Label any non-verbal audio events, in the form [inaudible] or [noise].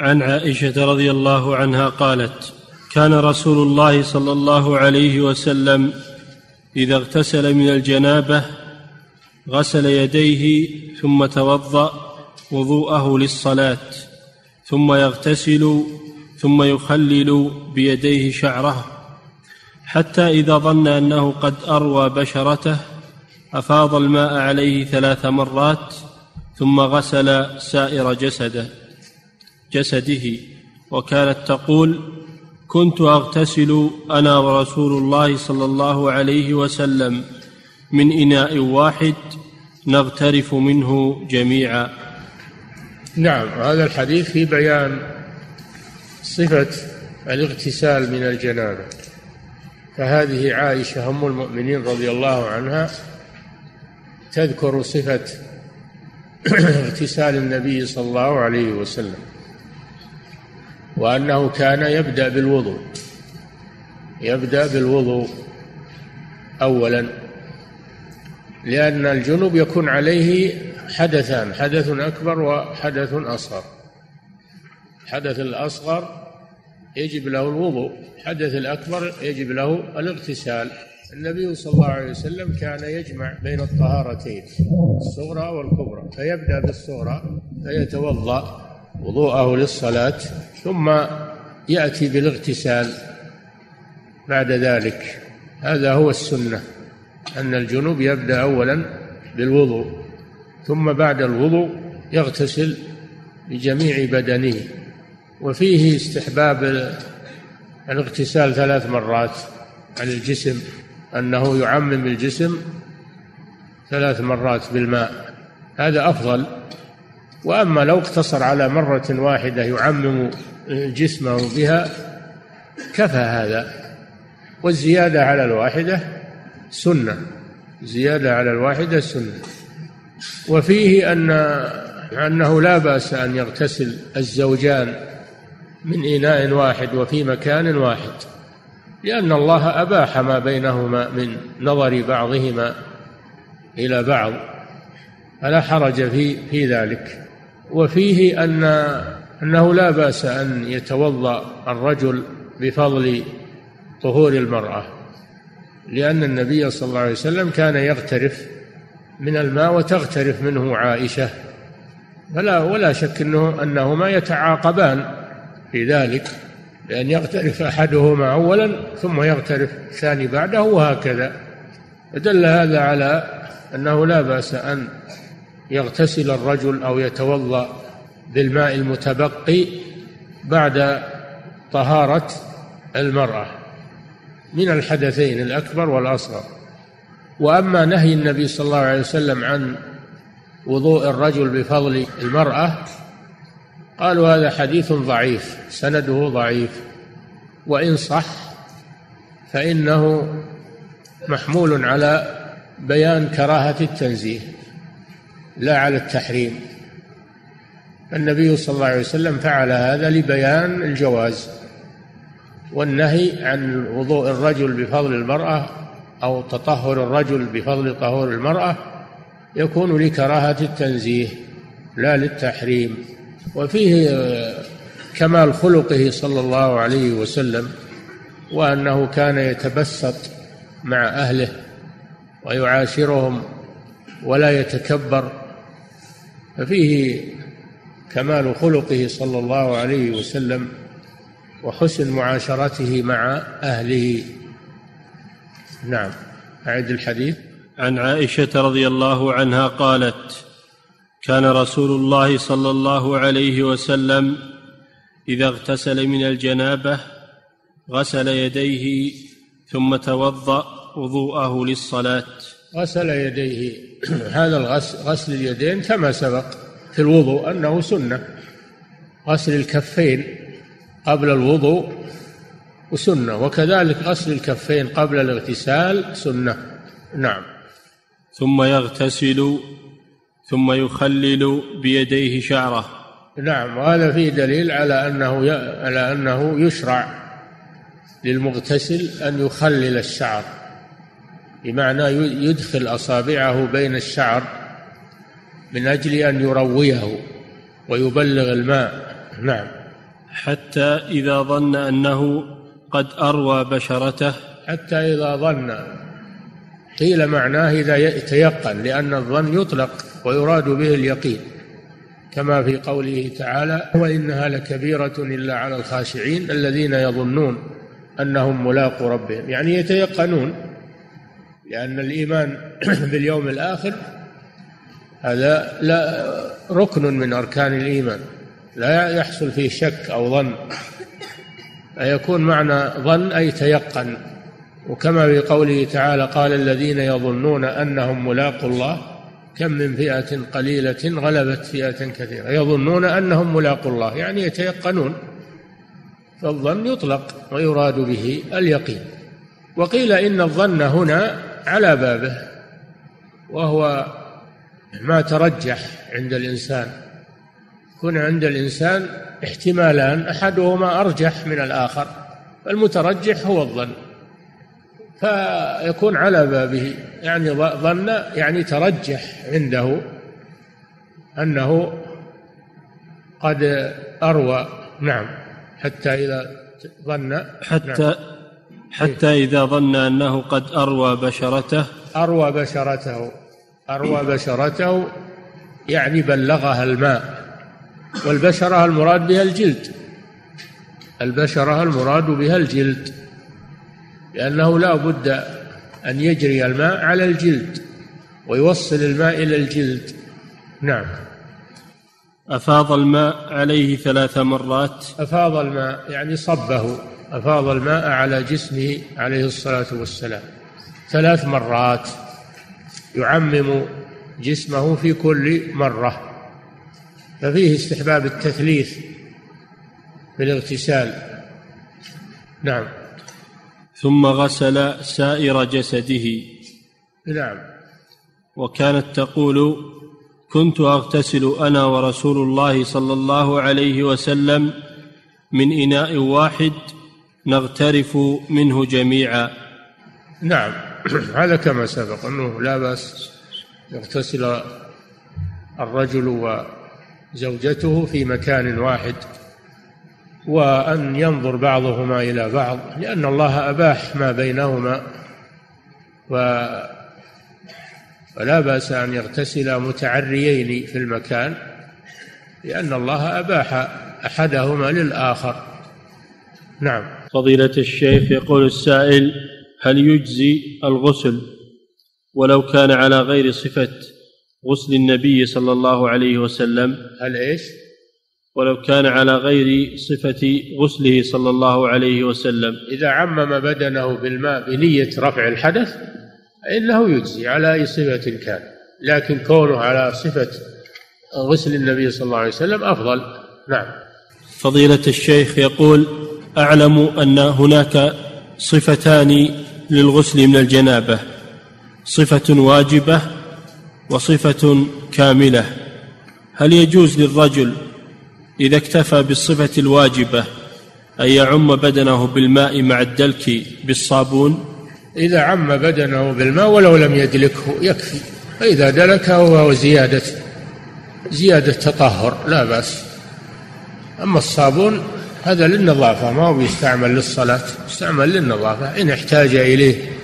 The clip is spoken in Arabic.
عن عائشة رضي الله عنها قالت كان رسول الله صلى الله عليه وسلم إذا اغتسل من الجنابة غسل يديه ثم توضأ وضوءه للصلاة ثم يغتسل ثم يخلل بيديه شعره حتى إذا ظن أنه قد أروى بشرته أفاض الماء عليه ثلاث مرات ثم غسل سائر جسده. جسده وكانت تقول كنت أغتسل أنا ورسول الله صلى الله عليه وسلم من إناء واحد نغترف منه جميعا. نعم هذا الحديث في بيان صفة الاغتسال من الجنابة. فهذه عائشة أم المؤمنين رضي الله عنها تذكر صفة [clears throat] اغتسال النبي صلى الله عليه وسلم. وأنه كان يبدأ بالوضوء. يبدأ بالوضوء أولا لأن الجنوب يكون عليه حدثان حدث أكبر وحدث أصغر. الحدث الأصغر يجب له الوضوء الحدث الأكبر يجب له الاغتسال. النبي صلى الله عليه وسلم كان يجمع بين الطهارتين الصغرى والكبرى فيبدأ بالصغرى فيتوضأ. وضوءه للصلاة ثم يأتي بالاغتسال بعد ذلك. هذا هو السنة أن الجنوب يبدأ أولا بالوضوء ثم بعد الوضوء يغتسل بجميع بدنه. وفيه استحباب الاغتسال ثلاث مرات عن الجسم أنه يعمم الجسم ثلاث مرات بالماء. هذا أفضل وأما لو اقتصر على مرة واحدة يعمم جسمه بها كفى هذا. والزيادة على الواحدة سنة. زيادة على الواحدة سنة. وفيه أن أنه لا بأس أن يغتسل الزوجان من إناء واحد وفي مكان واحد لأن الله أباح ما بينهما من نظر بعضهما إلى بعض. فلا حرج في في ذلك. وفيه أن أنه لا بأس أن يتوضأ الرجل بفضل طهور المرأة لأن النبي صلى الله عليه وسلم كان يغترف من الماء وتغترف منه عائشة. فلا ولا شك أنه أنهما يتعاقبان في ذلك لأن يغترف أحدهما أولا ثم يغترف الثاني بعده وهكذا. فدل هذا على أنه لا بأس أن يغتسل الرجل أو يتوضأ بالماء المتبقي بعد طهارة المرأة. من الحدثين الأكبر والأصغر. وأما نهي النبي صلى الله عليه وسلم عن وضوء الرجل بفضل المرأة قالوا هذا حديث ضعيف سنده ضعيف. وإن صح فإنه محمول على بيان كراهة التنزيه. لا على التحريم. النبي صلى الله عليه وسلم فعل هذا لبيان الجواز والنهي عن وضوء الرجل بفضل المرأة أو تطهر الرجل بفضل طهور المرأة يكون لكراهة التنزيه لا للتحريم. وفيه كمال خلقه صلى الله عليه وسلم وأنه كان يتبسط مع أهله ويعاشرهم ولا يتكبر ففيه كمال خلقه صلى الله عليه وسلم وحسن معاشرته مع أهله. نعم. أعد الحديث. عن عائشة رضي الله عنها قالت كان رسول الله صلى الله عليه وسلم إذا اغتسل من الجنابة غسل يديه ثم توضأ وضوءه للصلاة. غسل يديه. [clears throat] هذا الغسل غسل اليدين كما سبق في الوضوء أنه سنة. غسل الكفين قبل الوضوء وسنة وكذلك غسل الكفين قبل الاغتسال سنة. نعم. ثم يغتسل ثم يخلل بيديه شعره. نعم. وهذا فيه دليل على أنه على أنه يشرع للمغتسل أن يخلل الشعر. بمعنى يدخل أصابعه بين الشعر من أجل أن يرويه ويبلغ الماء. نعم. حتى إذا ظن أنه قد أروى بشرته. حتى إذا ظن. قيل معناه إذا يتيقن لأن الظن يطلق ويراد به اليقين. كما في قوله تعالى وإنها لكبيرة إلا على الخاشعين الذين يظنون أنهم ملاقوا ربهم. يعني يتيقنون لأن الإيمان [clears throat] باليوم الآخر هذا لا ركن من أركان الإيمان. لا يحصل فيه شك أو ظن. فيكون معنى ظن أي تيقن. وكما في قوله تعالى قال الذين يظنون أنهم ملاقوا الله كم من فئة قليلة غلبت فئة كثيرة. يظنون أنهم ملاقوا الله يعني يتيقنون. فالظن يطلق ويراد به اليقين. وقيل إن الظن هنا على بابه وهو ما ترجح عند الإنسان. يكون عند الإنسان احتمالان أحدهما أرجح من الآخر المترجح هو الظن. فيكون على بابه يعني ظن يعني ترجح عنده أنه قد أروى. نعم حتى إذا ظن. حتى نعم. حتى إذا ظن أنه قد أروى بشرته. أروى بشرته. أروى بشرته يعني بلغها الماء. والبشرة المراد بها الجلد. البشرة المراد بها الجلد. لأنه لا بد أن يجري الماء على الجلد ويوصل الماء إلى الجلد. نعم. أفاض الماء عليه ثلاث مرات. أفاض الماء يعني صبه. أفاض الماء على جسمه عليه الصلاة والسلام. ثلاث مرات يعمم جسمه في كل مرة. ففيه استحباب التثليث بالاغتسال نعم. ثم غسل سائر جسده. نعم. وكانت تقول كنت أغتسل أنا ورسول الله صلى الله عليه وسلم من إناء واحد نغترف منه جميعا. نعم. [clears throat] هذا كما سبق أنه لا بأس يغتسل الرجل وزوجته في مكان واحد وأن ينظر بعضهما إلى بعض لأن الله أباح ما بينهما و ولا بأس أن يغتسلا متعريين في المكان لأن الله أباح أحدهما للآخر. نعم. فضيلة الشيخ يقول السائل هل يجزي الغسل ولو كان على غير صفة غسل النبي صلى الله عليه وسلم؟ هل إيش؟ ولو كان على غير صفة غسله صلى الله عليه وسلم؟ إذا عمم بدنه بالماء بنية رفع الحدث فإنه يجزي على أي صفة كان. لكن كونه على صفة غسل النبي صلى الله عليه وسلم أفضل. نعم. فضيلة الشيخ يقول أعلم أن هناك صفتان للغسل من الجنابة صفة واجبة وصفة كاملة. هل يجوز للرجل إذا اكتفى بالصفة الواجبة أن يعم بدنه بالماء مع الدلك بالصابون؟ إذا عم بدنه بالماء ولو لم يدلكه يكفي فإذا دلكه وهو زيادة زيادة تطهر لا بأس. أما الصابون هذا للنظافة ما هو يستعمل للصلاة؟ يستعمل للنظافة إن احتاج إليه.